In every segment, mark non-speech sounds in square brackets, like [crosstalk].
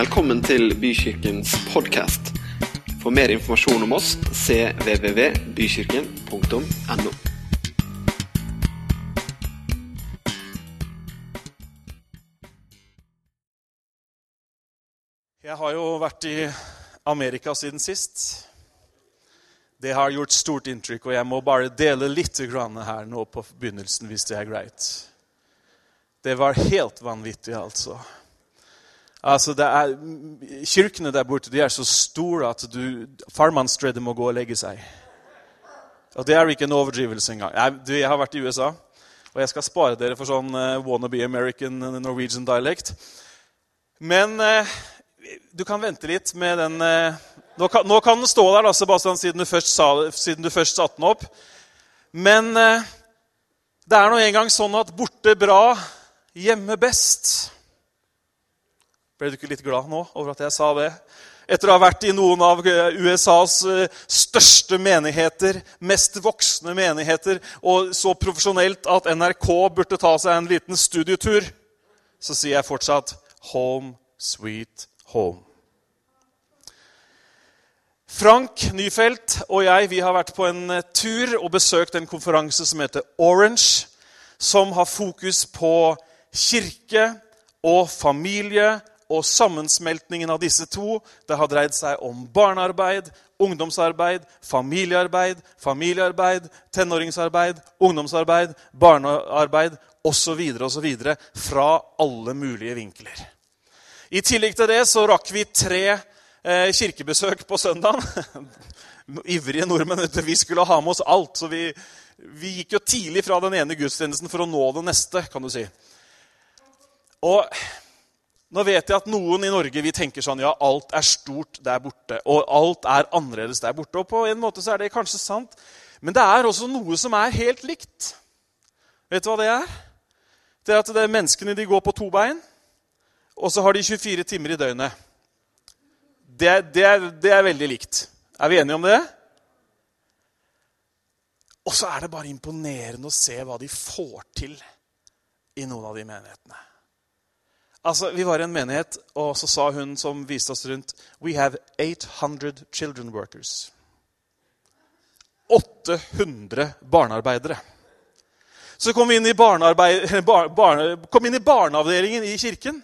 Velkommen til Bykirkens podkast. For mer informasjon om oss cvvvbykirken.no. Jeg har jo vært i Amerika siden sist. Det har gjort stort inntrykk, og jeg må bare dele litt her nå på begynnelsen, hvis det er greit. Det var helt vanvittig, altså. Altså, er, Kirkene der borte de er så store at du, farmannstredet må gå og legge seg. Og det er ikke en overdrivelse engang. Jeg, du, jeg har vært i USA, og jeg skal spare dere for sånn uh, wannabe American Norwegian dialect. Men uh, du kan vente litt med den uh, nå, kan, nå, kan, den stå der, da, Sebastian, siden du først, sa, siden du først satte den opp. Men det er nå engang sånn at borte bra, hjemme best. Ble du ikke litt glad nå over at jeg sa det? Etter å ha vært i noen av USAs største menigheter, mest voksne menigheter, og så profesjonelt at NRK burde ta seg en liten studietur, så sier jeg fortsatt 'Home, sweet home'. Frank Nyfeldt og jeg vi har vært på en tur og besøkt en konferanse som heter Orange, som har fokus på kirke og familie og sammensmeltningen av disse to. Det har dreid seg om barnearbeid, ungdomsarbeid, familiearbeid, familiearbeid, tenåringsarbeid, ungdomsarbeid, barnearbeid osv. osv. fra alle mulige vinkler. I tillegg til det så rakk vi tre eh, kirkebesøk på søndagen. [laughs] Ivrige nordmenn. Vi skulle ha med oss alt. Så vi, vi gikk jo tidlig fra den ene gudstjenesten for å nå den neste, kan du si. Og nå vet jeg at noen i Norge vi tenker sånn ja, alt er stort der borte. Og alt er annerledes der borte. Og på en måte så er det kanskje sant. Men det er også noe som er helt likt. Vet du hva det er? Det er at det er menneskene de går på to bein, og så har de 24 timer i døgnet. Det, det, er, det er veldig likt. Er vi enige om det? Og så er det bare imponerende å se hva de får til i noen av de menighetene. Altså, Vi var i en menighet, og så sa hun som viste oss rundt We have 800 children workers. 800 barnearbeidere. Så kom vi inn i, [laughs] bar, barne, kom inn i barneavdelingen i kirken.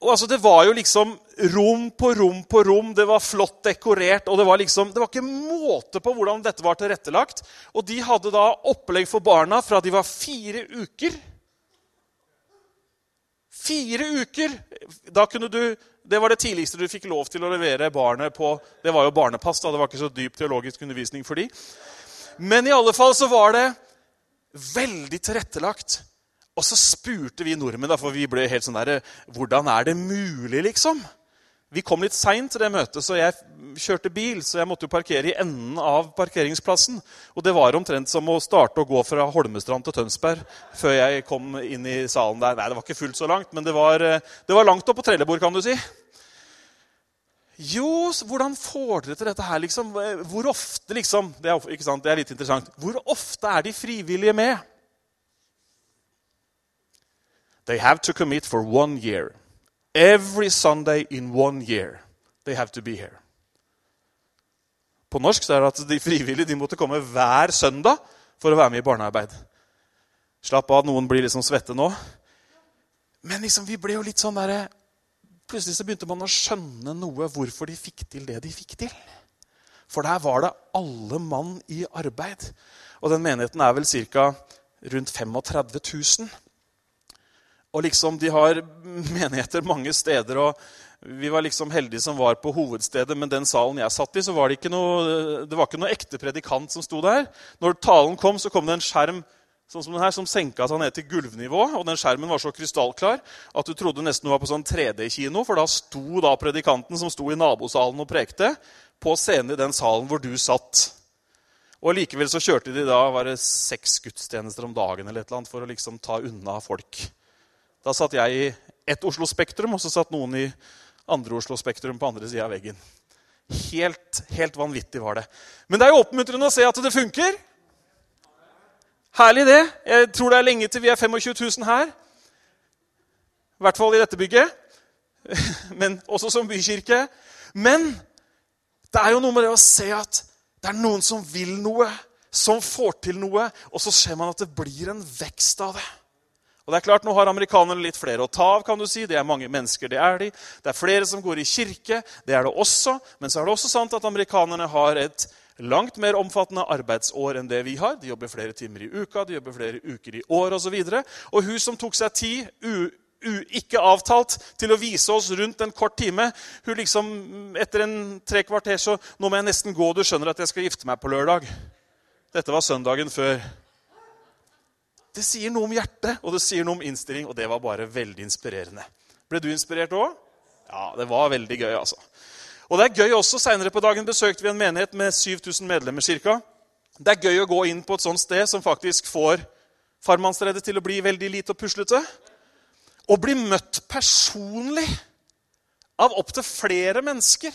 Og altså, Det var jo liksom rom på rom på rom. Det var flott dekorert. og Det var liksom, det var ikke måte på hvordan dette var tilrettelagt. Og de hadde da opplegg for barna fra de var fire uker Fire uker! Da kunne du, Det var det tidligste du fikk lov til å levere barnet på. Det var jo barnepass, da. Det var ikke så dyp teologisk undervisning for de. Men i alle fall så var det veldig tilrettelagt. Og så spurte vi nordmenn, for vi ble helt sånn der Hvordan er det mulig, liksom? Vi kom litt seint til det møtet, så jeg kjørte bil. Så jeg måtte jo parkere i enden av parkeringsplassen. Og det var omtrent som å starte å gå fra Holmestrand til Tønsberg før jeg kom inn i salen der. Nei, det var ikke fullt så langt, men det var, det var langt opp på trellebord, kan du si. Jo, hvordan får dere til dette her, liksom? Hvor ofte, liksom? Det er, ikke sant? det er litt interessant. Hvor ofte er de frivillige med? They have to commit for one year. Every Sunday in one year they have to be here. På norsk så er det at de frivillige de måtte komme hver søndag for å være med i barnearbeid. Slapp av, noen blir liksom svette nå. Men liksom, vi ble jo litt sånn der, Plutselig så begynte man å skjønne noe hvorfor de fikk til det de fikk til. For der var det alle mann i arbeid. Og den menigheten er vel ca. rundt 35 000. Og liksom, De har [laughs] menigheter mange steder. og Vi var liksom heldige som var på hovedstedet, men den salen jeg satt i, så var det ikke noe, det var ikke noe ekte predikant som sto der. Når talen kom, så kom det en skjerm sånn som den her, som senka seg ned til gulvnivå. og Den skjermen var så krystallklar at du trodde nesten du var på sånn 3D-kino. For da sto da predikanten som sto i nabosalen og prekte, på scenen i den salen hvor du satt. Og Likevel så kjørte de da var det seks gudstjenester om dagen eller et eller annet for å liksom ta unna folk. Da satt jeg i ett Oslo Spektrum, og så satt noen i andre Oslo Spektrum på andre sida av veggen. Helt, helt vanvittig var det. Men det er jo oppmuntrende å se at det funker. Herlig, det. Jeg tror det er lenge til vi er 25 000 her. I hvert fall i dette bygget. [laughs] men også som bykirke. Men det er jo noe med det å se at det er noen som vil noe, som får til noe, og så ser man at det blir en vekst av det. Og det er klart, Nå har amerikanerne litt flere å ta av. kan du si. Det er mange mennesker, det er de. Det er flere som går i kirke, det er det også. Men så er det også sant at amerikanerne har et langt mer omfattende arbeidsår enn det vi har. De jobber flere timer i uka, de jobber flere uker i år osv. Og, så og hun som tok seg tid, ikke avtalt, til å vise oss rundt en kort time hun liksom, Etter en tre kvarter så Nå må jeg nesten gå, du skjønner at jeg skal gifte meg på lørdag. Dette var søndagen før. Det sier noe om hjertet, og det sier noe om innstilling, og det var bare veldig inspirerende. Ble du inspirert òg? Ja, det var veldig gøy, altså. Og det er gøy også, Senere på dagen besøkte vi en menighet med 7000 medlemmer. Cirka. Det er gøy å gå inn på et sånt sted som faktisk får farmannsredet til å bli veldig lite og puslete. Og bli møtt personlig av opptil flere mennesker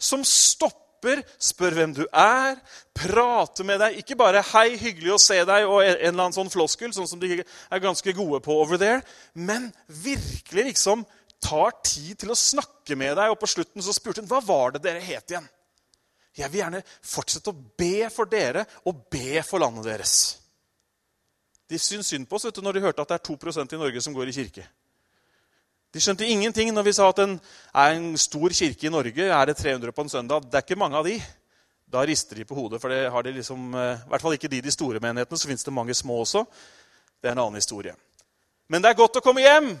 som stopper stopper, spør hvem du er, prater med deg. Ikke bare 'hei, hyggelig å se deg' og en eller annen sånn floskel, sånn som de er ganske gode på over there, men virkelig liksom tar tid til å snakke med deg. Og på slutten så spurte hun hva var det dere het igjen. Jeg vil gjerne fortsette å be for dere og be for landet deres. De syns synd på oss vet du, når de hørte at det er 2% i Norge som går i kirke. De skjønte ingenting når vi sa at det er en stor kirke i Norge. Er det 300 på en søndag? Det er ikke mange av de. Da rister de på hodet, for det har de liksom, eh, i hvert fall ikke de de store menighetene. Så fins det mange små også. Det er en annen historie. Men det er godt å komme hjem.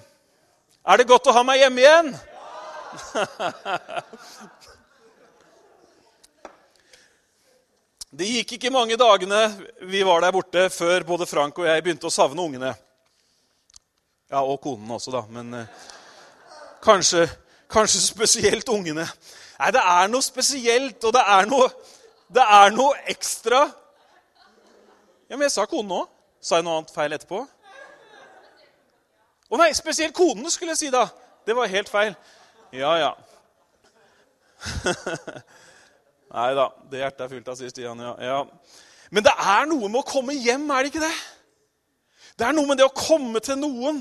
Er det godt å ha meg hjemme igjen? [laughs] Det gikk ikke mange dagene vi var der borte, før både Frank og jeg begynte å savne ungene. Ja, og konen også, da. Men eh, Kanskje, kanskje spesielt ungene. Nei, det er noe spesielt, og det er noe, det er noe ekstra. Ja, Men jeg sa kone òg. Sa jeg noe annet feil etterpå? Å nei, spesielt konene, skulle jeg si da. Det var helt feil. Ja, ja. [laughs] nei da, det hjertet er fylt av, sier Stian. Ja. ja. Men det er noe med å komme hjem, er det ikke det? Det er noe med det å komme til noen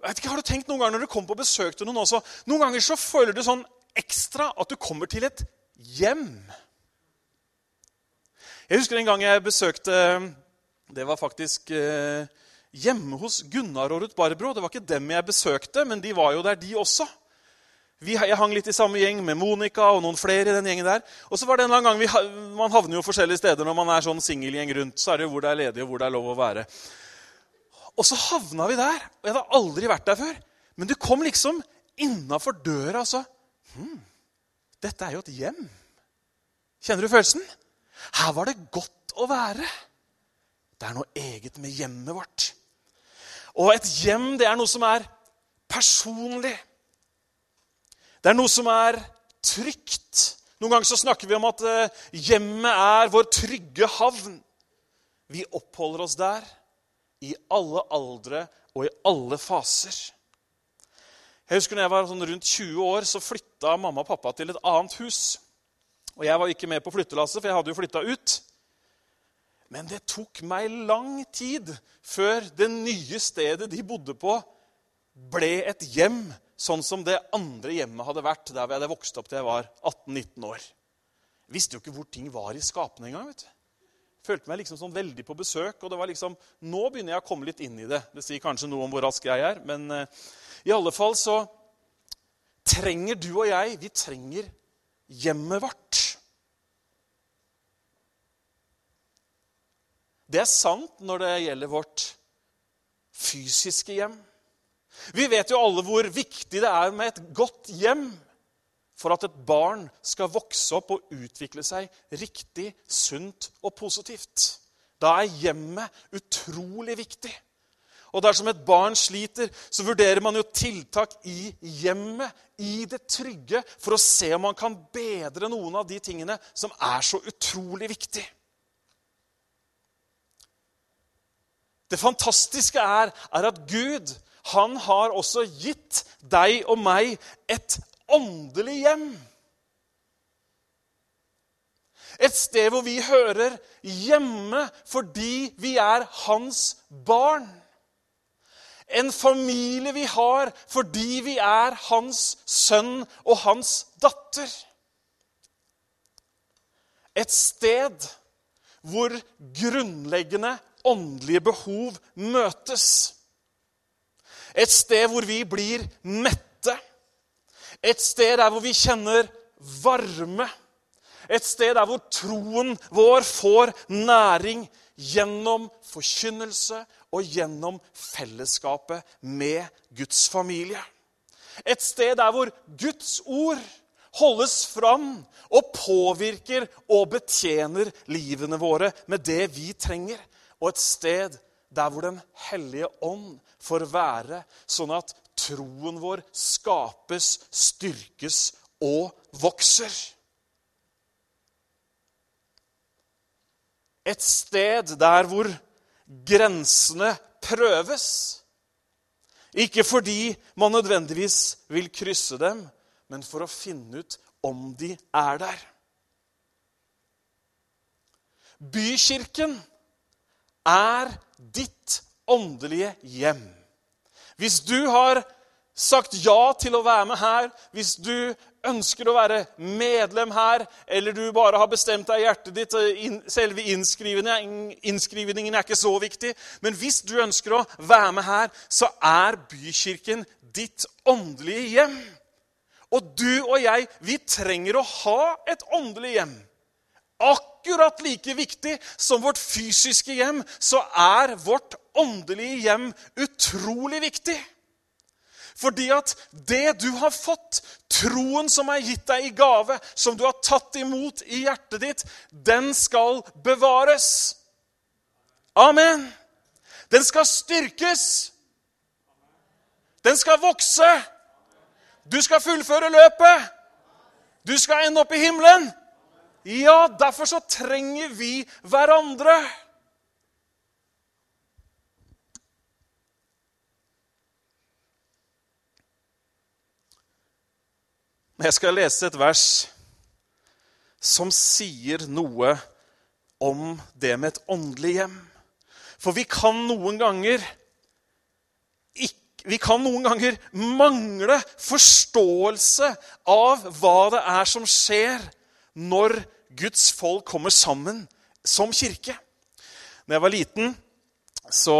jeg vet ikke, Har du tenkt noen ganger når du kommer på besøk til noen også, Noen ganger så føler du sånn ekstra at du kommer til et hjem. Jeg husker en gang jeg besøkte Det var faktisk eh, hjemme hos Gunnar og Ruth Barbro. Det var ikke dem jeg besøkte, men de var jo der, de også. Jeg hang litt i samme gjeng med Monica og noen flere. i den gjengen der. Og så var det en gang vi, Man havner jo forskjellige steder når man er sånn singelgjeng rundt. Så er det jo hvor det er ledig, og hvor det er lov å være. Og så havna vi der. og Jeg hadde aldri vært der før. Men du kom liksom innafor døra og så hm, Dette er jo et hjem. Kjenner du følelsen? Her var det godt å være. Det er noe eget med hjemmet vårt. Og et hjem, det er noe som er personlig. Det er noe som er trygt. Noen ganger så snakker vi om at eh, hjemmet er vår trygge havn. Vi oppholder oss der i alle aldre og i alle faser. Jeg husker når jeg var sånn rundt 20 år, så flytta mamma og pappa til et annet hus. Og Jeg var ikke med på flyttelasset, for jeg hadde jo flytta ut. Men det tok meg lang tid før det nye stedet de bodde på, ble et hjem, sånn som det andre hjemmet hadde vært der jeg hadde vokst opp til jeg var 18-19 år. Jeg visste jo ikke hvor ting var i skapene engang. vet du følte meg liksom sånn veldig på besøk. og det var liksom, Nå begynner jeg å komme litt inn i det. Det sier kanskje noe om hvor rask jeg er. Men uh, i alle fall så trenger du og jeg Vi trenger hjemmet vårt. Det er sant når det gjelder vårt fysiske hjem. Vi vet jo alle hvor viktig det er med et godt hjem for at et barn skal vokse opp og utvikle seg riktig, sunt og positivt. Da er hjemmet utrolig viktig. Og dersom et barn sliter, så vurderer man jo tiltak i hjemmet, i det trygge, for å se om man kan bedre noen av de tingene som er så utrolig viktig. Det fantastiske er, er at Gud han har også gitt deg og meg et åndelig hjem. Et sted hvor vi hører hjemme fordi vi er hans barn. En familie vi har fordi vi er hans sønn og hans datter. Et sted hvor grunnleggende åndelige behov møtes. Et sted hvor vi blir mette. Et sted der hvor vi kjenner varme. Et sted der hvor troen vår får næring gjennom forkynnelse og gjennom fellesskapet med Guds familie. Et sted der hvor Guds ord holdes fram og påvirker og betjener livene våre med det vi trenger. Og et sted der hvor Den hellige ånd får være, sånn at troen vår skapes, styrkes og vokser. Et sted der hvor grensene prøves. Ikke fordi man nødvendigvis vil krysse dem, men for å finne ut om de er der. Bykirken er ditt åndelige hjem. Hvis du har sagt ja til å være med her, hvis du ønsker å være medlem her, eller du bare har bestemt deg i hjertet ditt Selve innskrivningen, er ikke så viktig. Men hvis du ønsker å være med her, så er bykirken ditt åndelige hjem. Og du og jeg, vi trenger å ha et åndelig hjem. Akkurat like viktig som vårt fysiske hjem, så er vårt åndelige hjem utrolig viktig. Fordi at det du har fått, troen som er gitt deg i gave, som du har tatt imot i hjertet ditt, den skal bevares. Amen. Den skal styrkes. Den skal vokse. Du skal fullføre løpet. Du skal ende opp i himmelen. Ja, derfor så trenger vi hverandre. Jeg skal lese et vers som sier noe om det med et åndelig hjem. For vi kan noen ganger vi kan noen ganger mangle forståelse av hva det er som skjer når Guds folk kommer sammen som kirke. Da jeg var liten, så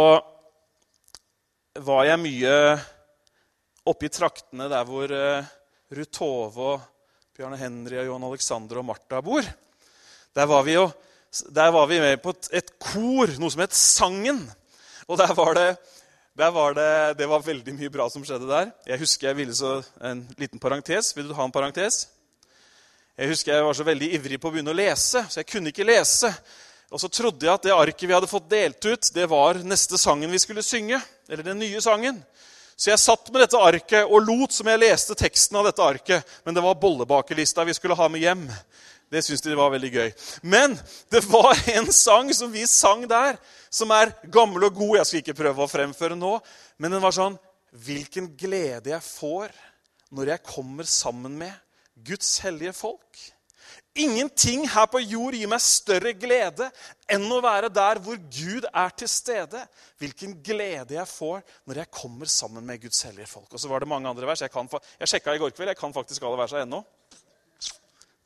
var jeg mye oppe i traktene der hvor eh, Ruth Tove og Bjarne Henry og Johan Alexander og Martha bor. Der var vi, jo, der var vi med på et, et, kor, noe som het Sangen. Og der var det, der var det, det var veldig mye bra som skjedde der. Jeg husker jeg ville så En liten parentes. Vil du ha en parentes? Jeg husker jeg var så veldig ivrig på å begynne å lese, så jeg kunne ikke lese. Og så trodde jeg at det arket vi hadde fått delt ut, det var neste sangen vi skulle synge. Eller den nye sangen. Så jeg satt med dette arket og lot som jeg leste teksten av dette arket. Men det var bollebakelista vi skulle ha med hjem. Det syntes de var veldig gøy. Men det var en sang som vi sang der, som er gammel og god. Jeg skal ikke prøve å fremføre nå, men den var sånn Hvilken glede jeg får når jeg kommer sammen med Guds hellige folk. Ingenting her på jord gir meg større glede enn å være der hvor Gud er til stede. Hvilken glede jeg får når jeg kommer sammen med Guds hellige folk. Og så var det mange andre vers. Jeg, kan, jeg sjekka i går kveld. Jeg kan faktisk alle versene ennå.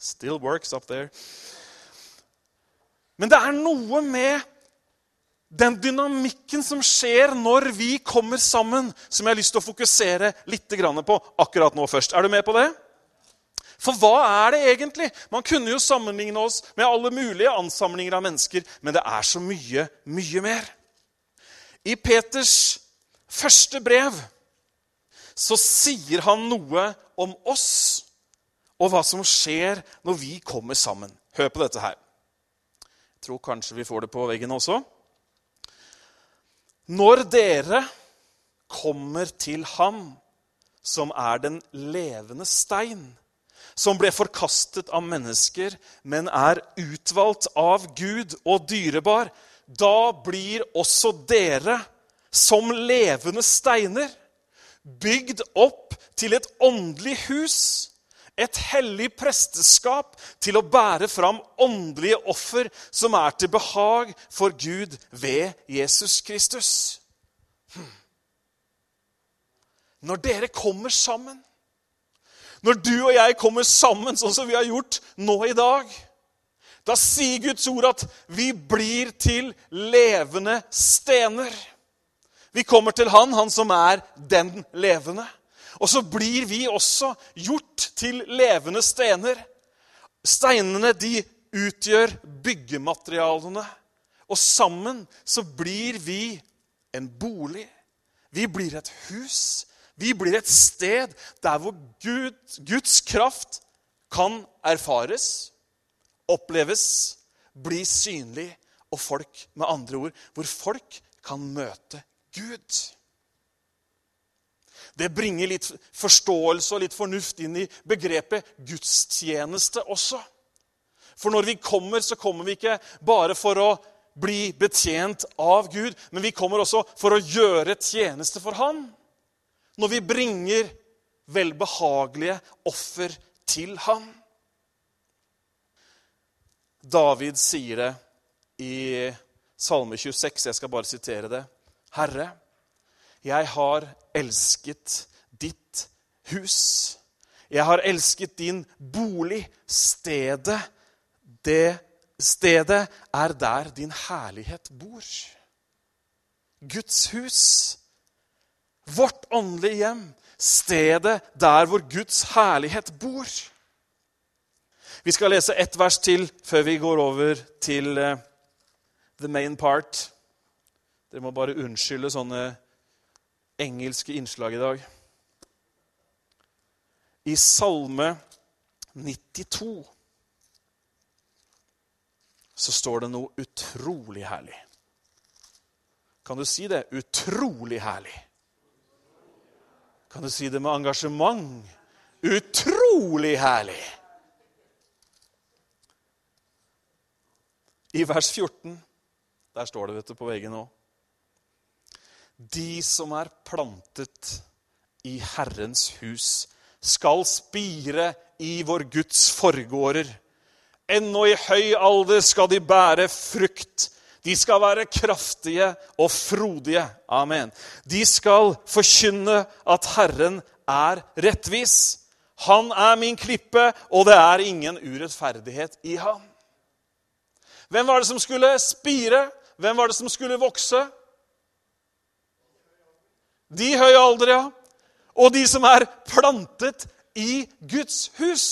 Still works up there. Men det er noe med den dynamikken som skjer når vi kommer sammen, som jeg har lyst til å fokusere litt på akkurat nå først. Er du med på det? For hva er det egentlig? Man kunne jo sammenligne oss med alle mulige ansamlinger av mennesker, men det er så mye, mye mer. I Peters første brev så sier han noe om oss og hva som skjer når vi kommer sammen. Hør på dette her. Jeg tror kanskje vi får det på veggen også. Når dere kommer til Ham, som er den levende stein, som ble forkastet av mennesker, men er utvalgt av Gud og dyrebar, da blir også dere som levende steiner bygd opp til et åndelig hus, et hellig presteskap til å bære fram åndelige offer som er til behag for Gud ved Jesus Kristus. Hm. Når dere kommer sammen, når du og jeg kommer sammen sånn som vi har gjort nå i dag, da sier Guds ord at vi blir til levende stener. Vi kommer til Han, Han som er den levende. Og så blir vi også gjort til levende stener. Steinene de utgjør byggematerialene. Og sammen så blir vi en bolig. Vi blir et hus. Vi blir et sted der hvor Gud, Guds kraft kan erfares, oppleves, bli synlig, og folk, med andre ord, hvor folk kan møte Gud. Det bringer litt forståelse og litt fornuft inn i begrepet gudstjeneste også. For når vi kommer, så kommer vi ikke bare for å bli betjent av Gud, men vi kommer også for å gjøre tjeneste for Han. Når vi bringer velbehagelige offer til ham. David sier det i Salme 26. Jeg skal bare sitere det. Herre, jeg har elsket ditt hus. Jeg har elsket din bolig, stedet. Det stedet er der din herlighet bor. Guds hus. Vårt åndelige hjem. Stedet der hvor Guds herlighet bor. Vi skal lese ett vers til før vi går over til uh, the main part. Dere må bare unnskylde sånne engelske innslag i dag. I Salme 92 så står det noe utrolig herlig. Kan du si det? Utrolig herlig. Kan du si det med engasjement? Utrolig herlig! I vers 14, der står det vet du, på veggen òg de som er plantet i Herrens hus, skal spire i vår Guds forgårder. Ennå i høy alder skal de bære frukt. De skal være kraftige og frodige. Amen. De skal forkynne at Herren er rettvis. Han er min klippe, og det er ingen urettferdighet i ham. Hvem var det som skulle spire? Hvem var det som skulle vokse? De høye aldre, ja. Og de som er plantet i Guds hus.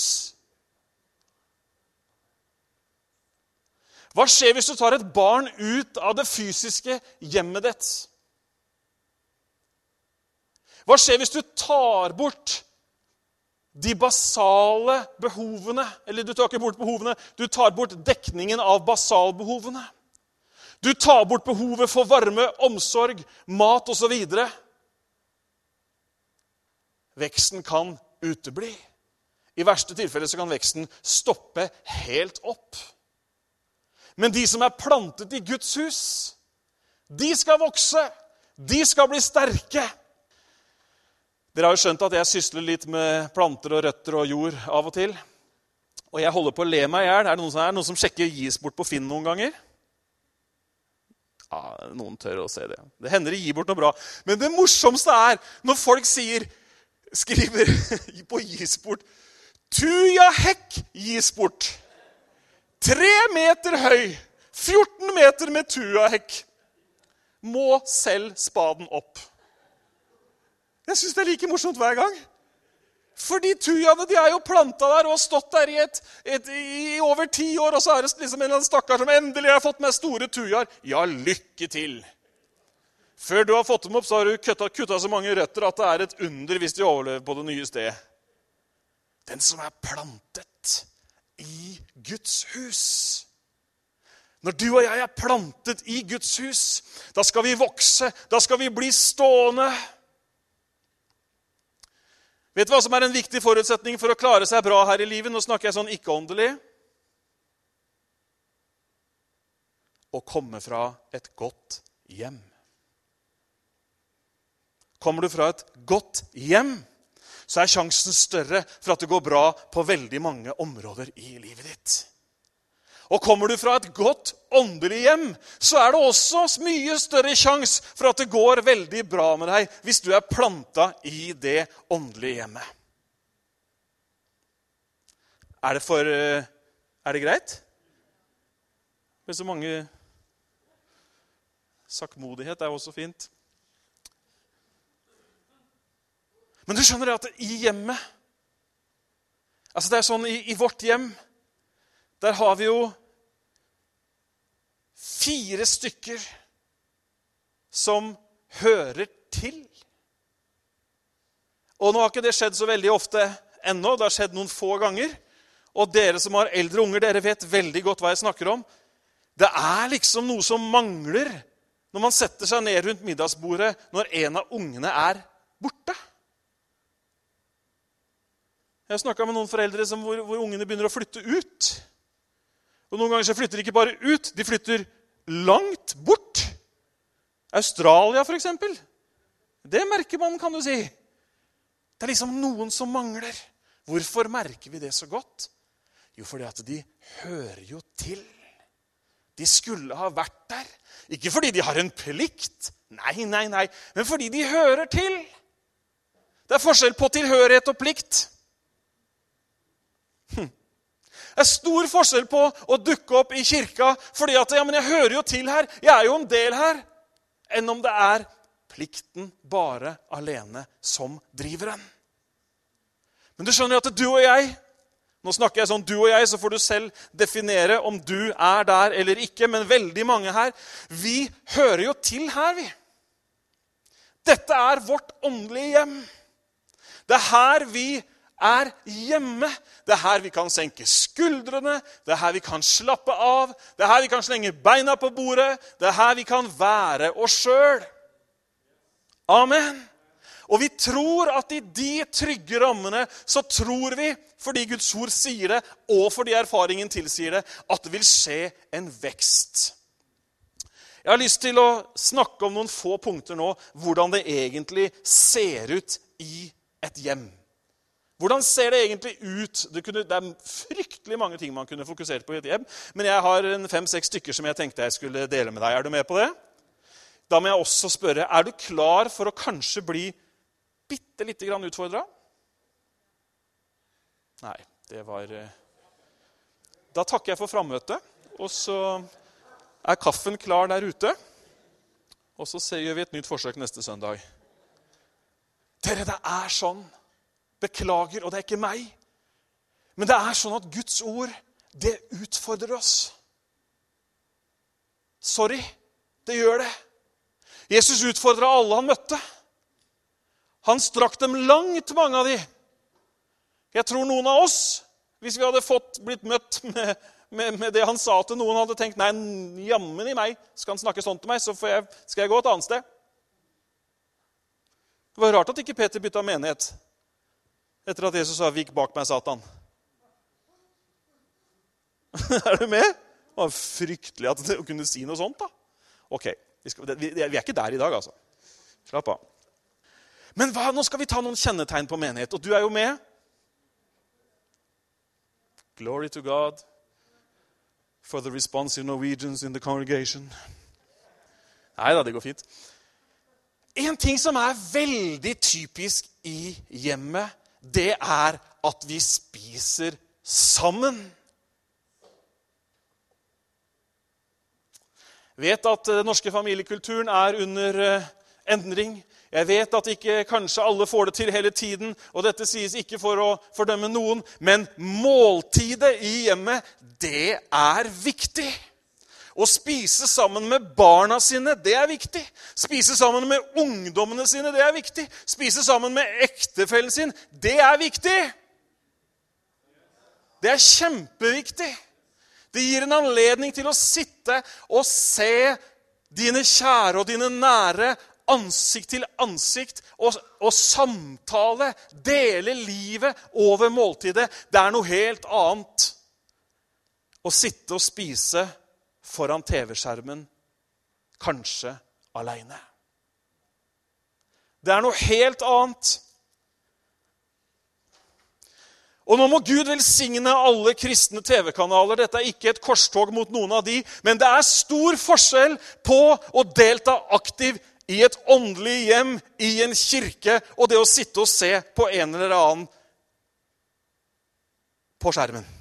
Hva skjer hvis du tar et barn ut av det fysiske hjemmet ditt? Hva skjer hvis du tar bort de basale behovene? Eller du tar ikke bort behovene, du tar bort dekningen av basalbehovene. Du tar bort behovet for varme, omsorg, mat osv. Veksten kan utebli. I verste tilfelle så kan veksten stoppe helt opp. Men de som er plantet i Guds hus, de skal vokse. De skal bli sterke. Dere har jo skjønt at jeg sysler litt med planter og røtter og jord av og til. Og jeg holder på å le meg i hjel. Er det noen som, er, noen som sjekker gis bort på Finn noen ganger? Ja, Noen tør å se det. Det hender de gir bort noe bra. Men det morsomste er når folk sier skriver [laughs] på gisport Tuja hekk gisport. Tre meter høy, 14 meter med tuahekk. Må selv spaden opp. Jeg syns det er like morsomt hver gang. Fordi tujaene de er jo planta der og har stått der i, et, et, i over ti år. Og så er det liksom en eller annen stakkar som endelig har fått med store tujaer. Ja, lykke til! Før du har fått dem opp, så har du kutta, kutta så mange røtter at det er et under hvis de overlever på det nye stedet. Den som er plantet i Guds hus. Når du og jeg er plantet i Guds hus, da skal vi vokse, da skal vi bli stående. Vet du hva som er en viktig forutsetning for å klare seg bra her i livet? Nå snakker jeg sånn ikke-åndelig. Å komme fra et godt hjem. Kommer du fra et godt hjem, så er sjansen større for at det går bra på veldig mange områder i livet ditt. Og kommer du fra et godt åndelig hjem, så er det også mye større sjanse for at det går veldig bra med deg hvis du er planta i det åndelige hjemmet. Er det for eh, Er det greit? Med så mange Sakkmodighet er også fint. Men du skjønner at i hjemmet Altså Det er sånn i, i vårt hjem Der har vi jo fire stykker som hører til. Og nå har ikke det skjedd så veldig ofte ennå. Det har skjedd noen få ganger. Og dere som har eldre unger, dere vet veldig godt hva jeg snakker om. Det er liksom noe som mangler når man setter seg ned rundt middagsbordet når en av ungene er borte. Jeg har snakka med noen foreldre som, hvor, hvor, ungene begynner å flytte ut. Og Noen ganger så flytter de ikke bare ut, de flytter langt bort. Australia, f.eks. Det merker man, kan du si. Det er liksom noen som mangler. Hvorfor merker vi det så godt? Jo, fordi at de hører jo til. De skulle ha vært der. Ikke fordi de har en plikt, nei, nei, nei, men fordi de hører til. Det er forskjell på tilhørighet og plikt. Det er stor forskjell på å dukke opp i kirka fordi at ja, men jeg hører jo til her, jeg er jo en del her, enn om det er plikten bare alene som driver en. Men du skjønner at du og jeg Nå snakker jeg sånn du og jeg, så får du selv definere om du er der eller ikke. Men veldig mange her, vi hører jo til her, vi. Dette er vårt åndelige hjem. Det er her vi er hjemme. Det er her vi kan senke skuldrene, det er her vi kan slappe av, det er her vi kan slenge beina på bordet, det er her vi kan være oss sjøl. Amen. Og vi tror at i de trygge rammene så tror vi, fordi Guds ord sier det, og fordi erfaringen tilsier det, at det vil skje en vekst. Jeg har lyst til å snakke om noen få punkter nå hvordan det egentlig ser ut i et hjem. Hvordan ser det egentlig ut? Det, kunne, det, er fryktelig mange ting man kunne fokusert på i et hjem. Men jeg har fem-seks stykker som jeg tenkte jeg skulle dele med deg. Er du med på det? Da må jeg også spørre er du klar for å kanskje bli bitte lite grann utfordra. Nei, det var eh, Da takker jeg for frammøtet. Og så er kaffen klar der ute. Og så gjør vi et nytt forsøk neste søndag. Dere, det er sånn Beklager, og det er ikke meg. Men det er sånn at Guds ord, det utfordrer oss. Sorry, det gjør det. Jesus utfordra alle han møtte. Han strakk dem langt, mange av de. Jeg tror noen av oss, hvis vi hadde fått blitt møtt med, med, med det han sa til noen, hadde tenkt nei, jammen i meg, skal han snakke sånn til meg, så jeg, skal jeg gå et annet sted. Det var rart at ikke Peter bytta menighet etter at Jesus sa 'Vik bak meg, Satan'. [laughs] er du med? Det var fryktelig at det kunne si noe sånt. da. Ok, vi, skal, vi, vi, er ikke der i dag, altså. Slapp av. Men hva, nå skal vi ta noen kjennetegn på menighet, og du er jo med. Glory to God for the responsive Norwegians in the congregation. Nei da, det går fint. En ting som er veldig typisk i hjemmet, det er at vi spiser sammen. Jeg vet at den norske familiekulturen er under eh, endring. Jeg vet at ikke kanskje alle får det til hele tiden, og dette sies ikke for å fordømme noen, men måltidet i hjemmet, det er viktig. Å spise sammen med barna sine, det er viktig. Spise sammen med ungdommene sine, det er viktig. Spise sammen med ektefellen sin, det er viktig. Det er kjempeviktig. Det gir en anledning til å sitte og se dine kjære og dine nære ansikt til ansikt og, og, samtale, dele livet over måltidet. Det er noe helt annet å sitte og spise foran TV-skjermen, kanskje aleine. Det er noe helt annet. Og nå må Gud velsigne alle kristne TV-kanaler. Dette er ikke et korstog mot noen av de, men det er stor forskjell på å delta aktivt i et åndelig hjem, i en kirke, og det å sitte og se på en eller annen på skjermen.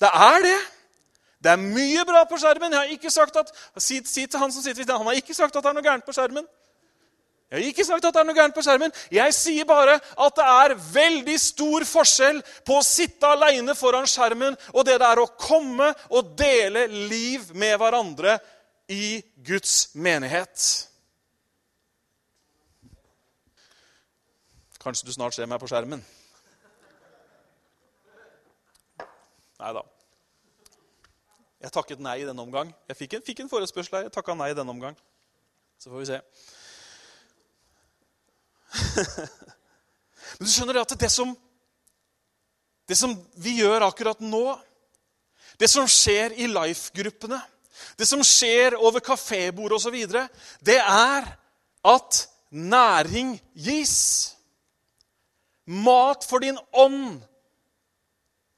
Det er det. Det er mye bra på skjermen. Jeg har ikke sagt at, si, si til Han som sitter ved Han har ikke sagt at det er noe gærent på skjermen. Jeg har ikke sagt at det er noe gærent på skjermen. Jeg sier bare at det er veldig stor forskjell på å sitte aleine foran skjermen og det det er å komme og dele liv med hverandre i Guds menighet. Kanskje du snart ser meg på skjermen? Nei da. Jeg takket nei i denne omgang. Jeg fikk en, fikk en forespørsel her. Jeg takka nei i denne omgang. Så får vi se. [laughs] Men du skjønner at det som, det som vi gjør akkurat nå, det som skjer i Life-gruppene, det som skjer over kafébord osv., det er at næring gis. Mat for din ånd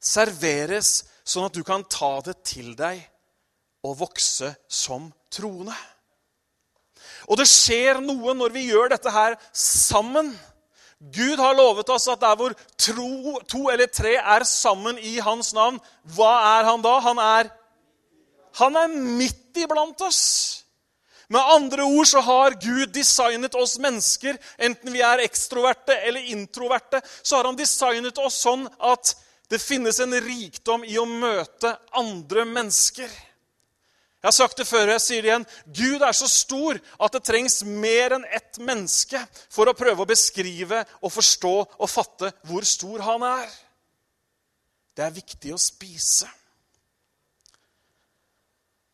serveres sånn at du kan ta det til deg og vokse som troende. Og det skjer noe når vi gjør dette her sammen. Gud har lovet oss at der hvor tro, to eller tre er sammen i hans navn, hva er han da? Han er, han er midt iblant oss. Med andre ord så har Gud designet oss mennesker, enten vi er ekstroverte eller introverte, så har han designet oss sånn at det finnes en rikdom i å møte andre mennesker. Jeg har sagt det før, og jeg sier det igjen. Gud er så stor at det trengs mer enn ett menneske for å prøve å beskrive og forstå og fatte hvor stor han er. Det er viktig å spise.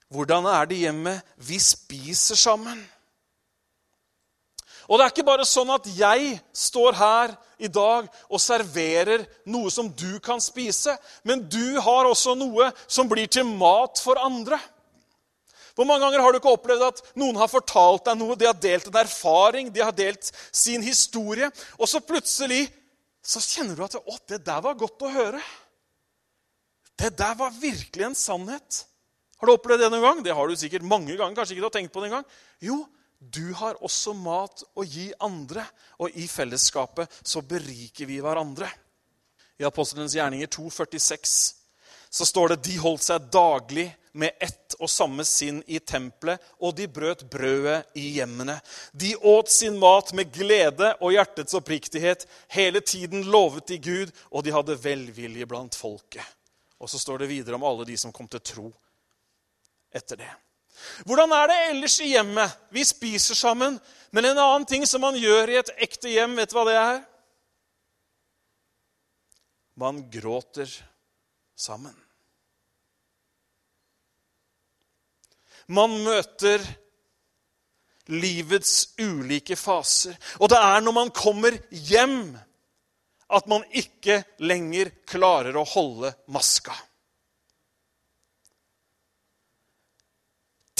Hvordan er det hjemme? Vi spiser sammen. Og det er ikke bare sånn at jeg står her i dag og serverer noe som du kan spise, men du har også noe som blir til mat for andre. Hvor mange ganger har du ikke opplevd at noen har fortalt deg noe, de har delt en erfaring, de har delt sin historie, og så plutselig så kjenner du at å, det der var godt å høre. Det der var virkelig en sannhet. Har du opplevd det noen gang? Det har du sikkert mange ganger. kanskje ikke du har tenkt på det en gang. Jo, du har også mat å gi andre, og i fellesskapet så beriker vi hverandre. I Apostelens gjerninger 2,46 så står det de holdt seg daglig med ett og samme sinn i tempelet, og de brøt brødet i hjemmene. De åt sin mat med glede og hjertets oppriktighet. Hele tiden lovet de Gud, og de hadde velvilje blant folket. Og så står det videre om alle de som kom til tro etter det. Hvordan er det ellers i hjemmet? Vi spiser sammen. Men en annen ting som man gjør i et ekte hjem, vet du hva det er? Man gråter sammen. Man møter livets ulike faser. Og det er når man kommer hjem, at man ikke lenger klarer å holde maska.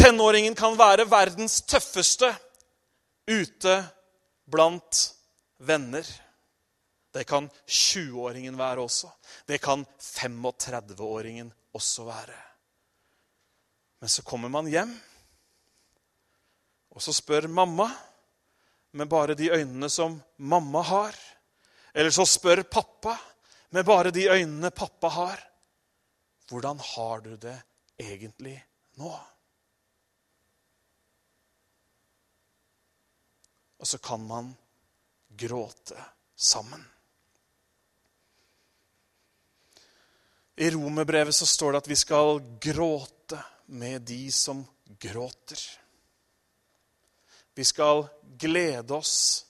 Tenåringen kan være verdens tøffeste ute blant venner. Det kan 20-åringen være også. Det kan 35-åringen også være. Men så kommer man hjem, og så spør mamma med bare de øynene som mamma har. Eller så spør pappa med bare de øynene pappa har. Hvordan har du det egentlig nå? Og så kan man gråte sammen. I romerbrevet så står det at vi skal gråte med de som gråter. Vi skal glede oss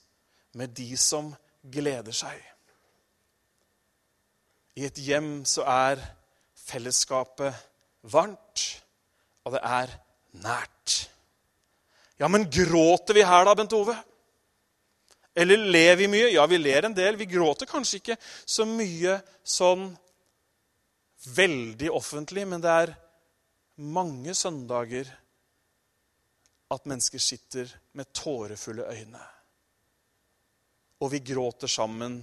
med de som gleder seg. I et hjem så er fellesskapet varmt, og det er nært. Ja, men gråter vi her da, Bent Ove? Eller ler vi mye? Ja, vi ler en del. Vi gråter kanskje ikke så mye sånn veldig offentlig, men det er mange søndager at mennesker sitter med tårefulle øyne Og vi gråter sammen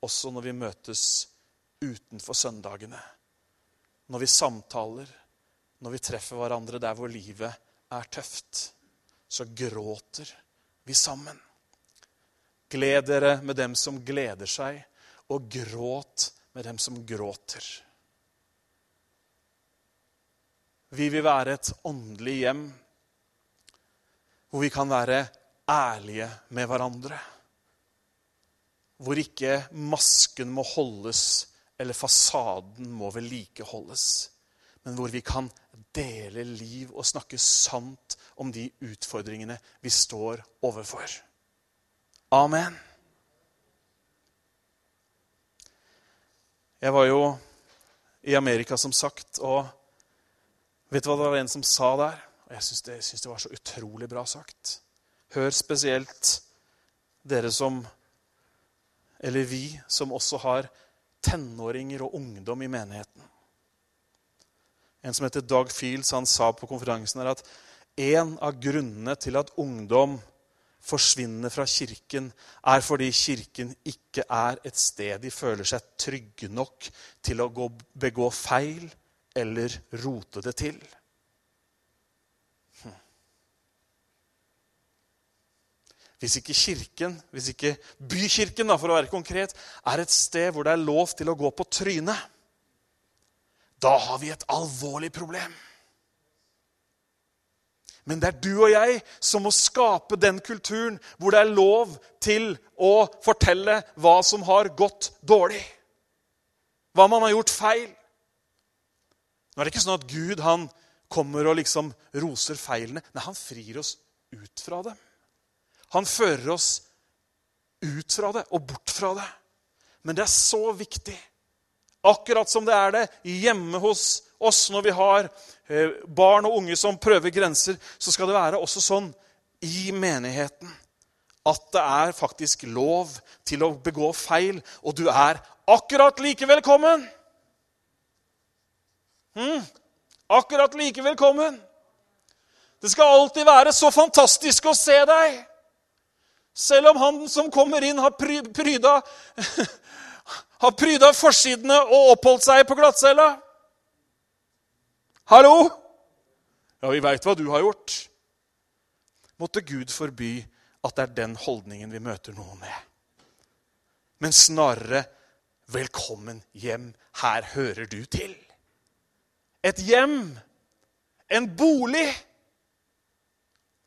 også når vi møtes utenfor søndagene. Når vi samtaler, når vi treffer hverandre der hvor livet er tøft. Så gråter vi sammen. Gled dere med dem som gleder seg, og gråt med dem som gråter. Vi vil være et åndelig hjem hvor vi kan være ærlige med hverandre. Hvor ikke masken må holdes eller fasaden må vedlikeholdes. Men hvor vi kan dele liv og snakke sant om de utfordringene vi står overfor. Amen. Jeg var jo i Amerika, som sagt, og vet du hva det var en som sa der? Og jeg syns det, det, var så utrolig bra sagt. Hør spesielt dere som Eller vi som også har tenåringer og ungdom i menigheten. En som heter Doug Fields, han sa på konferansen her at en av grunnene til at ungdom forsvinner fra kirken, er fordi kirken ikke er et sted de føler seg trygge nok til å gå, begå feil eller rote det til. Hvis ikke kirken, hvis ikke bykirken da, for å være konkret, er et sted hvor det er lov til å gå på trynet, da har vi et alvorlig problem. Men det er du og jeg som må skape den kulturen hvor det er lov til å fortelle hva som har gått dårlig. Hva man har gjort feil. Nå er det ikke sånn at Gud han kommer og liksom roser feilene. Nei, han frir oss ut fra dem. Han fører oss ut fra det og bort fra det. Men det er så viktig. Akkurat som det er det hjemme hos oss når vi har eh, barn og unge som prøver grenser, så skal det være også sånn i menigheten at det er faktisk lov til å begå feil, og du er akkurat like velkommen. Mm, akkurat like velkommen. Det skal alltid være så fantastisk å se deg. Selv om han som kommer inn, har pryda, har pryda forsidene og oppholdt seg på glattcella. Hallo? Ja, vi veit hva du har gjort. Måtte Gud forby at det er den holdningen vi møter noen med. Men snarere 'Velkommen hjem. Her hører du til'. Et hjem, en bolig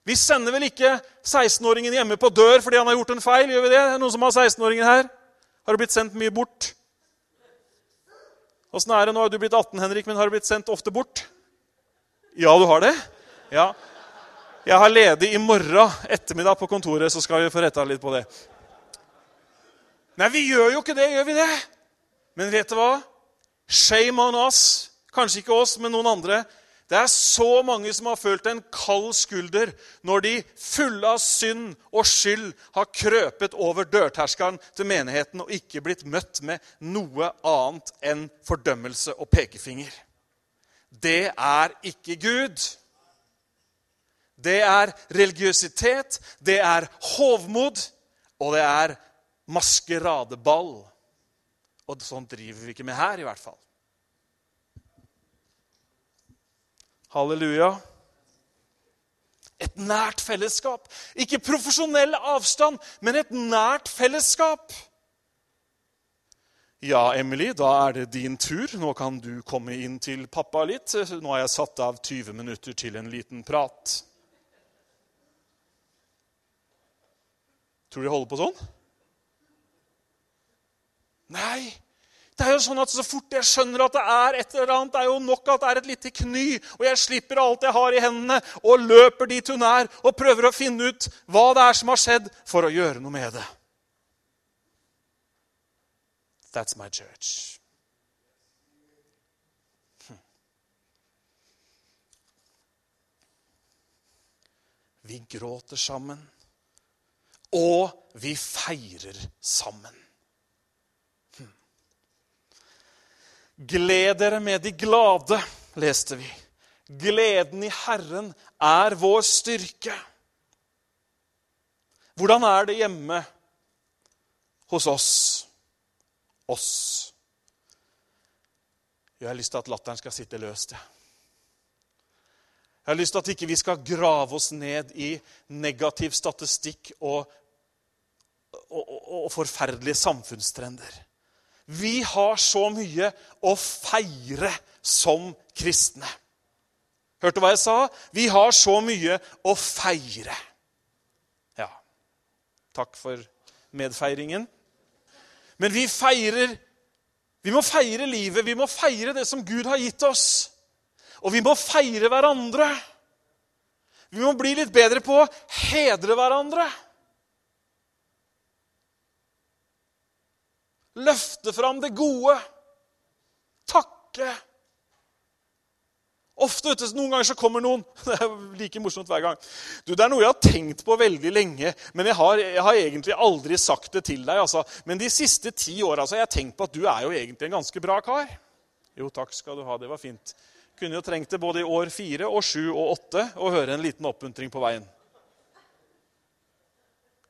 vi sender vel ikke 16-åringen hjemme på dør fordi han har gjort en feil? Gjør vi det? Noen som har 16-åringen her? Har du blitt sendt mye bort? Åssen er det nå? Har du blitt 18, Henrik, men har du blitt sendt ofte bort? Ja, du har det? Ja. Jeg har ledig i morgen ettermiddag på kontoret, så skal vi få retta litt på det. Nei, vi gjør jo ikke det, gjør vi det? Men vet du hva? Shame on us. Kanskje ikke oss, men noen andre. Det er så mange som har følt en kald skulder når de fulle av synd og skyld har krøpet over dørterskelen til menigheten og ikke blitt møtt med noe annet enn fordømmelse og pekefinger. Det er ikke Gud. Det er religiøsitet, det er hovmod, og det er maskeradeball. Og sånn driver vi ikke med her, i hvert fall. Halleluja. Et nært fellesskap. Ikke profesjonell avstand, men et nært fellesskap. Ja, Emily, da er det din tur. Nå kan du komme inn til pappa litt. Nå har jeg satt av 20 minutter til en liten prat. Tror du de holder på sånn? Nei, det er jo sånn at Så fort jeg skjønner at det er et eller annet, det er jo nok at det er et lite kny, og jeg slipper alt jeg har i hendene, og løper dit hun er, og prøver å finne ut hva det er som har skjedd, for å gjøre noe med det. That's my church. Hm. Vi gråter sammen, og vi feirer sammen. Gled dere med de glade, leste vi. Gleden i Herren er vår styrke. Hvordan er det hjemme hos oss. Oss. Jeg har lyst til at latteren skal sitte løst. Ja. Jeg har lyst til at ikke vi skal grave oss ned i negativ statistikk og, og, og, og forferdelige samfunnstrender. Vi har så mye å feire som kristne. Hørte du hva jeg sa? Vi har så mye å feire. Ja. Takk for medfeiringen. Men vi feirer Vi må feire livet. Vi må feire det som Gud har gitt oss. Og vi må feire hverandre. Vi må bli litt bedre på å hedre hverandre. Løfte fram det gode. Takke. Ofte, vet du, Noen ganger så kommer noen [laughs] Det er like morsomt hver gang. Du, Det er noe jeg har tenkt på veldig lenge, men jeg har, jeg har egentlig aldri sagt det til deg. altså. Men de siste ti åra altså, har jeg tenkt på at du er jo egentlig en ganske bra kar. Jo, takk skal du ha. Det var fint. Kunne jo trengt det både i år fire og sju og åtte å høre en liten oppmuntring på veien.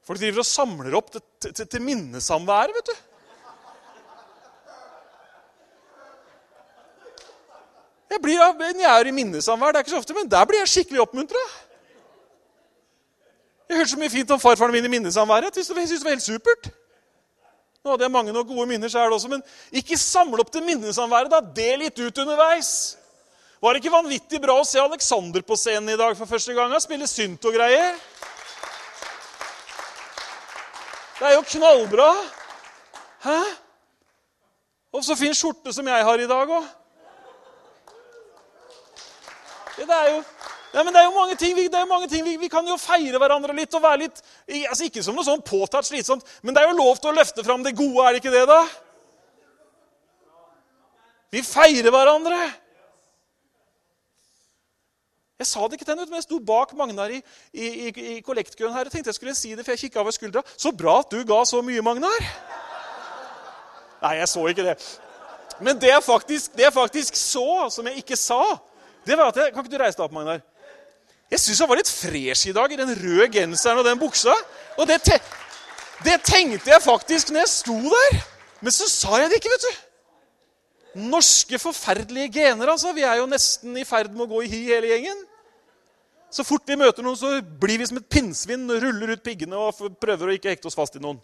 Folk driver og samler opp til, til, til minnesamværet, vet du. Jeg blir jeg er i minnesamvær, det er ikke så ofte, men der blir jeg skikkelig oppmuntra. Jeg hørte så mye fint om farfaren min i minnesamværet. Jeg syntes det var helt supert. Nå hadde jeg mange og gode minner sjøl også, men ikke samle opp til minnesamværet. da, Del litt ut underveis. Var det ikke vanvittig bra å se Alexander på scenen i dag for første gang? Spille synt og greier? Det er jo knallbra. Hæ? Og så fin skjorte som jeg har i dag òg. Det er jo, ja, men det er jo mange ting, vi, mange ting vi, vi, kan jo feire hverandre litt og være litt altså Ikke som noe sånn påtatt slitsomt, men det er jo lov til å løfte fram det gode, er det ikke det, da? Vi feirer hverandre. Jeg sa det ikke til henne, men jeg sto bak Magnar i, i, i, i kollektkøen her og tenkte jeg skulle si det, for jeg kikka over skuldra. Så bra at du ga så mye, Magnar. Nei, jeg så ikke det. Men det jeg faktisk, det jeg faktisk så, som jeg ikke sa, det var at jeg, Kan ikke du reise deg opp, Magnar? Jeg syns han var litt fresh i dag i den røde genseren og den buksa. Og det, te det tenkte jeg faktisk når jeg sto der. Men så sa jeg det ikke, vet du. Norske forferdelige gener, altså. Vi er jo nesten i ferd med å gå i hi, hele gjengen. Så fort vi møter noen, så blir vi som et pinnsvin, ruller ut piggene og prøver å ikke hekte oss fast i noen.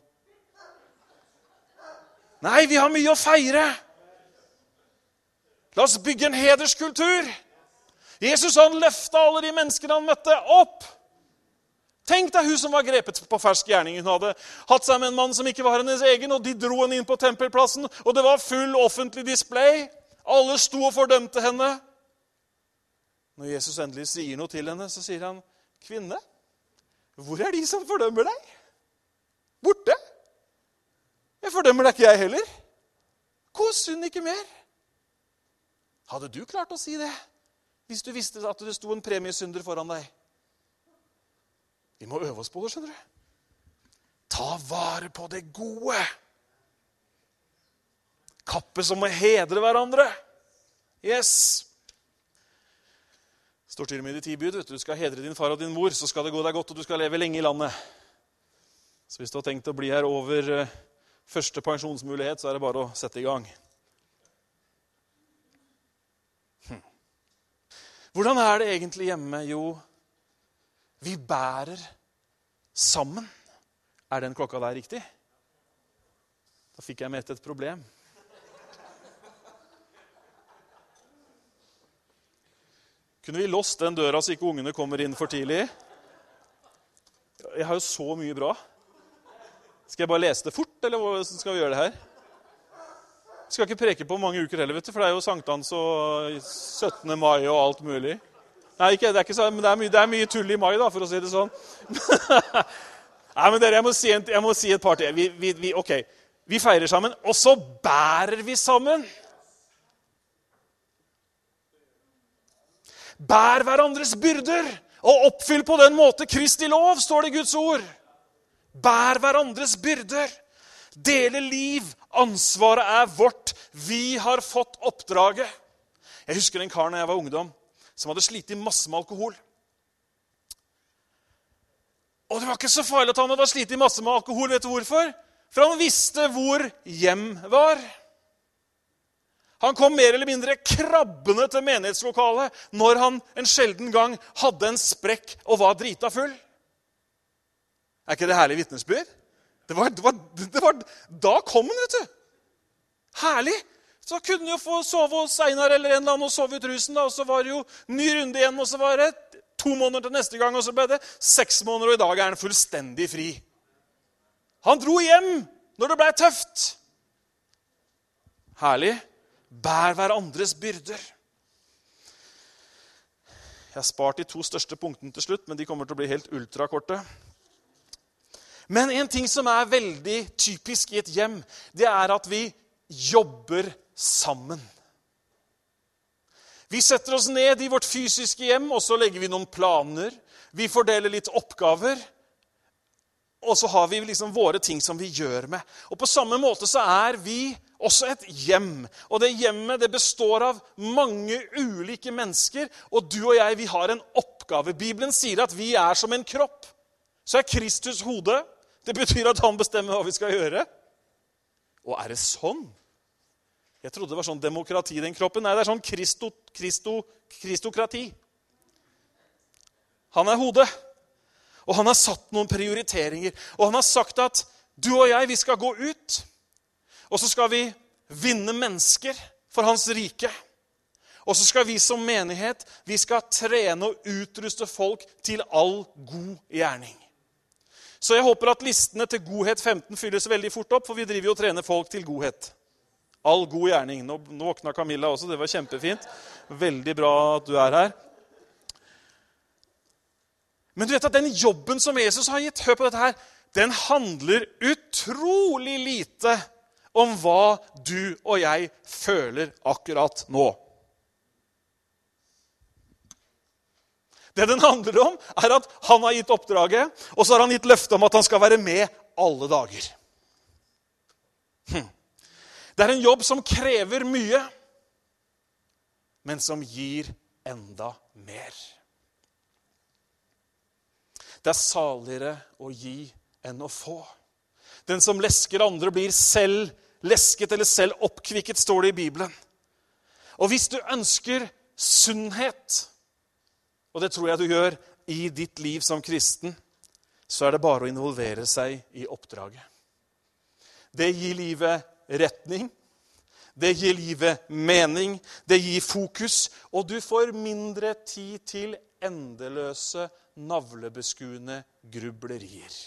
Nei, vi har mye å feire. La oss bygge en hederskultur. Jesus han løfta alle de menneskene han møtte, opp. Tenk deg hun som var grepet på fersk gjerning. Hun hadde hatt seg med en mann som ikke var hennes egen, og de dro henne inn på tempelplassen, og det var full offentlig display. Alle sto og fordømte henne. Når Jesus endelig sier noe til henne, så sier han, 'Kvinne, hvor er de som fordømmer deg?' 'Borte.' 'Jeg fordømmer deg ikke, jeg heller.' Kos hun ikke mer.' Hadde du klart å si det? Hvis du visste at det sto en premiesynder foran deg. Vi må øve oss på det, skjønner du. Ta vare på det gode. Kappes om å hedre hverandre. Yes. står til og med i de ti bud. Du skal hedre din far og din mor, så skal det gå deg godt, og du skal leve lenge i landet. Så hvis du har tenkt å bli her over eh, første pensjonsmulighet, så er det bare å sette i gang. Hvordan er det egentlig hjemme? Jo, vi bærer sammen. Er den klokka der riktig? Da fikk jeg med et problem. Kunne vi låst den døra så ikke ungene kommer inn for tidlig? Jeg har jo så mye bra. Skal jeg bare lese det fort, eller skal vi gjøre det her? Skal ikke preke på mange uker heller, vet du, for det er jo sankthans og 17. mai og alt mulig. Nei, ikke, det er ikke så, men det er, mye, det er mye tull i mai, da, for å si det sånn. [laughs] Nei, men dere, jeg må si, en, jeg må si et par til. Vi, vi, vi, ok, vi feirer sammen, og så bærer vi sammen. Bær hverandres byrder og oppfyll på den måte Kristi lov, står det i Guds ord. Bær hverandres byrder. Dele liv. Ansvaret er vårt. Vi har fått oppdraget. Jeg husker en kar da jeg var ungdom, som hadde slitt masse med alkohol. Og det var ikke så farlig at han hadde slitt masse med alkohol. Vet du hvorfor? for han visste hvor hjem var. Han kom mer eller mindre krabbende til menighetslokalet når han en sjelden gang hadde en sprekk og var drita full. Er ikke det herlig vitnesbyrd? Det var, det, var, det var, da kom han, vet du. Herlig. Så kunne han jo få sove hos Einar eller en eller annen og sove ut rusen. da, og Så var det jo ny runde igjen, og så var det to måneder til neste gang, og så ble det seks måneder, og i dag er han fullstendig fri. Han dro hjem når det blei tøft. Herlig. Bær hverandres byrder. Jeg har spart de to største punktene til slutt, men de kommer til å bli helt ultrakorte. Men en ting som er veldig typisk i et hjem, det er at vi jobber sammen. Vi setter oss ned i vårt fysiske hjem, og så legger vi noen planer. Vi fordeler litt oppgaver. Og så har vi liksom våre ting som vi gjør med. Og På samme måte så er vi også et hjem. Og det hjemmet det består av mange ulike mennesker. Og du og jeg vi har en oppgave. Bibelen sier at vi er som en kropp. Så er Kristus hodet. Det betyr at han bestemmer hva vi skal gjøre. Og er det sånn? Jeg trodde det var sånn demokrati i den kroppen. Nei, det er sånn kristo, kristo, kristokrati. Han er hodet. Og han har satt noen prioriteringer. Og han har sagt at du og jeg, vi skal gå ut. Og så skal vi vinne mennesker for hans rike. Og så skal vi som menighet vi skal trene og utruste folk til all god gjerning. Så jeg håper at listene til Godhet 15 fylles veldig fort opp, for vi driver jo og trener folk til godhet. All god gjerning. Nå, nå våkna Camilla også. Det var kjempefint. Veldig bra at du er her. Men du vet at den jobben som Jesus har gitt, hør på dette her, den handler utrolig lite om hva du og jeg føler akkurat nå. Det den handler om, er at han har gitt oppdraget, og så har han gitt løfte om at han skal være med alle dager. Hm. Det er en jobb som krever mye, men som gir enda mer. Det er saligere å gi enn å få. Den som lesker andre, blir selv lesket eller selv oppkvikket, står det i Bibelen. Og hvis du ønsker sunnhet, og det tror jeg du gjør i ditt liv som kristen, så er det bare å involvere seg i oppdraget. Det gir livet retning. Det gir livet mening, det gir fokus, og du får mindre tid til endeløse, navlebeskuende grublerier.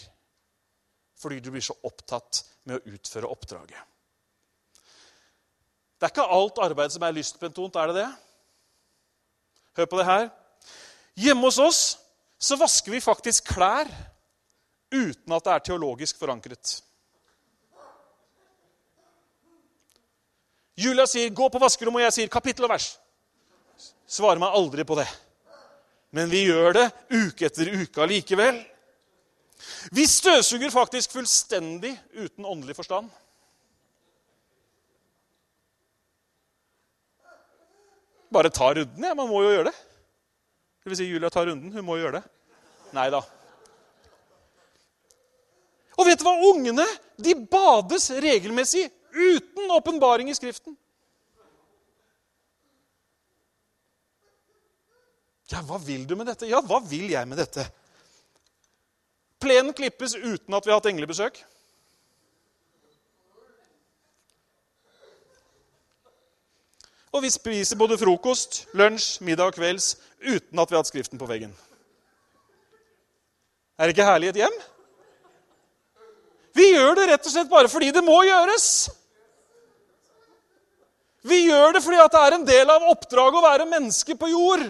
Fordi du blir så opptatt med å utføre oppdraget. Det er ikke alt arbeid som er lystbetont, er det det? Hør på det her. Hjemme hos oss så vasker vi faktisk klær uten at det er teologisk forankret. Julia sier 'gå på vaskerommet', og jeg sier 'kapittel og vers'. Svarer meg aldri på det. Men vi gjør det uke etter uke allikevel. Vi støvsuger faktisk fullstendig uten åndelig forstand. Bare ta runden. jeg. man må jo gjøre det. Vil si, Julia tar runden. Hun må gjøre det. Nei da. Og vet du hva? Ungene de bades regelmessig uten åpenbaring i Skriften. Ja, hva vil du med dette? Ja, hva vil jeg med dette? Plenen klippes uten at vi har hatt englebesøk. Og vi spiser både frokost, lunsj, middag og kvelds uten at vi har hatt Skriften på veggen. Er det ikke herlig i et hjem? Vi gjør det rett og slett bare fordi det må gjøres. Vi gjør det fordi det er en del av oppdraget å være menneske på jord.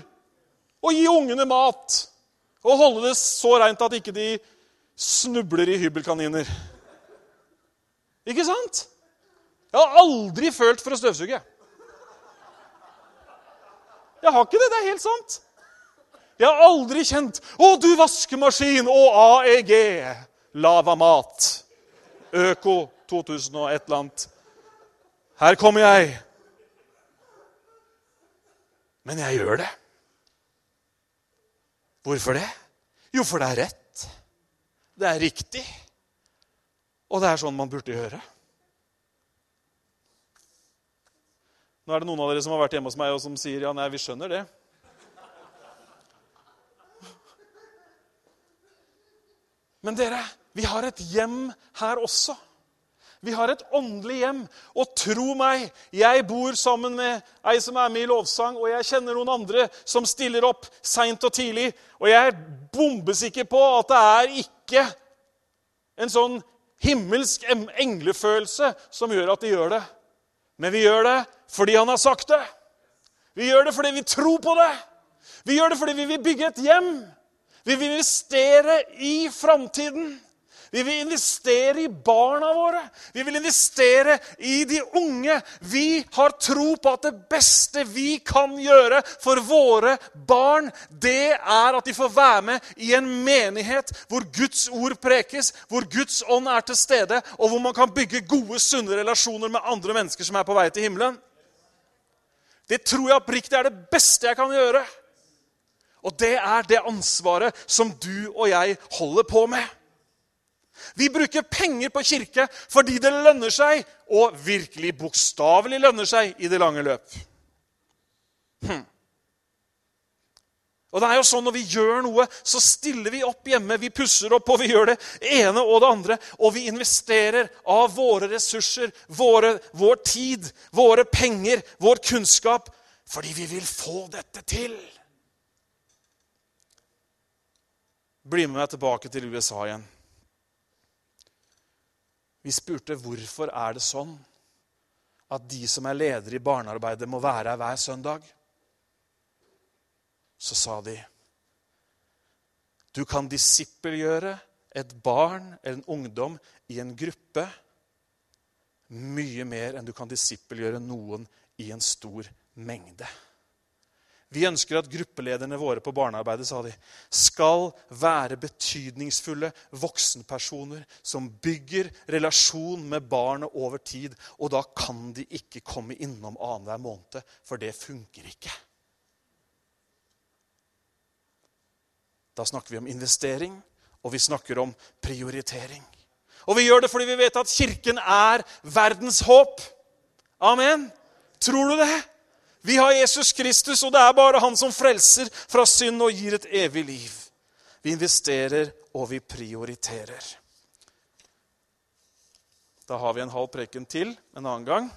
Å gi ungene mat og holde det så reint at ikke de snubler i hybelkaniner. Ikke sant? Jeg har aldri følt for å støvsuge. Jeg har ikke det. Det er helt sant. Jeg har aldri kjent 'Å, du vaskemaskin og AEG', Lavamat, Øko 2001 eller annet. Her kommer jeg. Men jeg gjør det. Hvorfor det? Jo, for det er rett. Det er riktig. Og det er sånn man burde gjøre. Nå er det noen av dere som har vært hjemme hos meg og som sier ja, nei, vi skjønner det. Men dere, vi har et hjem her også. Vi har et åndelig hjem. Og tro meg, jeg bor sammen med ei som er med i lovsang, og jeg kjenner noen andre som stiller opp seint og tidlig. Og jeg er bombesikker på at det er ikke en sånn himmelsk englefølelse som gjør at de gjør det. Men vi gjør det fordi han har sagt det. Vi gjør det fordi vi tror på det. Vi gjør det fordi vi vil bygge et hjem. Vi vil investere i framtiden. Vi vil investere i barna våre. Vi vil investere i de unge. Vi har tro på at det beste vi kan gjøre for våre barn, det er at de får være med i en menighet hvor Guds ord prekes, hvor Guds ånd er til stede, og hvor man kan bygge gode, sunne relasjoner med andre mennesker som er på vei til himmelen. Det tror jeg oppriktig er det beste jeg kan gjøre. Og det er det ansvaret som du og jeg holder på med. Vi bruker penger på kirke fordi det lønner seg, og virkelig bokstavelig lønner seg, i det lange løp. Hm. Og det er jo sånn Når vi gjør noe, så stiller vi opp hjemme. Vi pusser opp, og vi gjør det ene og det andre. Og vi investerer av våre ressurser, våre, vår tid, våre penger, vår kunnskap, fordi vi vil få dette til. Bli med meg tilbake til USA igjen. Vi spurte hvorfor er det sånn at de som er ledere i barnearbeidet, må være her hver søndag. Så sa de du kan disippelgjøre et barn eller en ungdom i en gruppe mye mer enn du kan disippelgjøre noen i en stor mengde. Vi ønsker at gruppelederne våre på barnearbeidet sa de, skal være betydningsfulle voksenpersoner som bygger relasjon med barnet over tid. Og da kan de ikke komme innom annenhver måned, for det funker ikke. Da snakker vi om investering, og vi snakker om prioritering. Og vi gjør det fordi vi vet at Kirken er verdens håp. Amen. Tror du det? Vi har Jesus Kristus, og det er bare han som frelser fra synd og gir et evig liv. Vi investerer, og vi prioriterer. Da har vi en halv preken til en annen gang.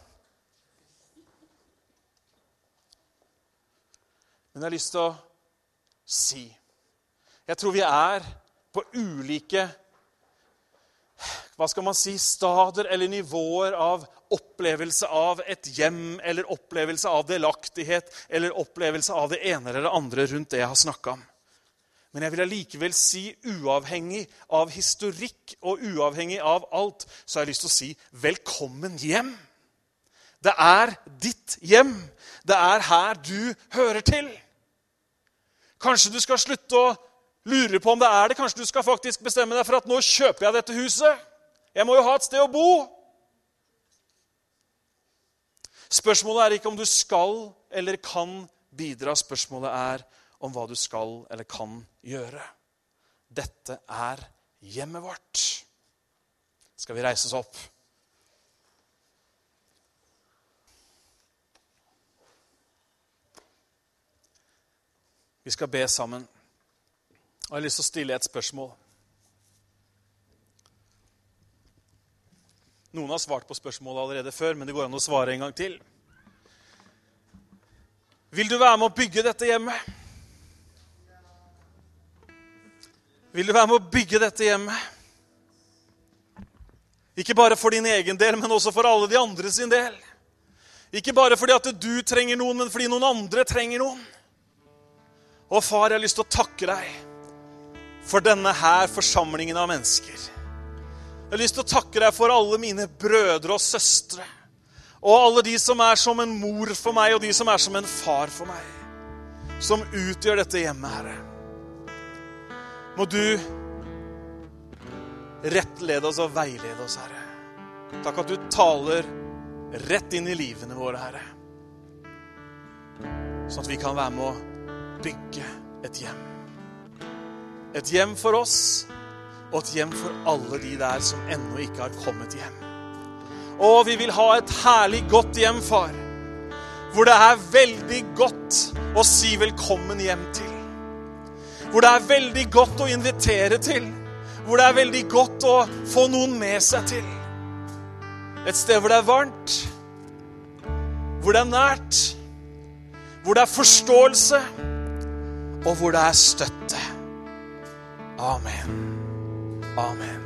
Men jeg har lyst til å si Jeg tror vi er på ulike hva skal man si, stader eller nivåer av opplevelse av et hjem eller opplevelse av delaktighet eller opplevelse av det ene eller det andre rundt det jeg har snakka om. Men jeg vil allikevel si, uavhengig av historikk og uavhengig av alt, så har jeg lyst til å si velkommen hjem. Det er ditt hjem. Det er her du hører til. Kanskje du skal slutte å lure på om det er det. Kanskje du skal faktisk bestemme deg for at nå kjøper jeg dette huset. Jeg må jo ha et sted å bo. Spørsmålet er ikke om du skal eller kan bidra. Spørsmålet er om hva du skal eller kan gjøre. Dette er hjemmet vårt. Skal vi reise oss opp? Vi skal be sammen. Jeg har lyst til å stille et spørsmål. Noen har svart på spørsmålet allerede før, men det går an å svare en gang til. Vil du være med å bygge dette hjemmet? Vil du være med å bygge dette hjemmet? Ikke bare for din egen del, men også for alle de andre sin del. Ikke bare fordi at du trenger noen, men fordi noen andre trenger noen. Og far, jeg har lyst til å takke deg for denne her forsamlingen av mennesker. Jeg har lyst til å takke deg for alle mine brødre og søstre. Og alle de som er som en mor for meg, og de som er som en far for meg. Som utgjør dette hjemmet, Herre. Må du rettlede oss og veilede oss, Herre. Takk at du taler rett inn i livene våre, Herre. Sånn at vi kan være med å bygge et hjem. Et hjem for oss og et hjem for alle de der som ennå ikke har kommet hjem. Og vi vil ha et herlig, godt hjem, far. Hvor det er veldig godt å si velkommen hjem til. Hvor det er veldig godt å invitere til. Hvor det er veldig godt å få noen med seg til. Et sted hvor det er varmt. Hvor det er nært. Hvor det er forståelse. Og hvor det er støtte. Amen. Amen.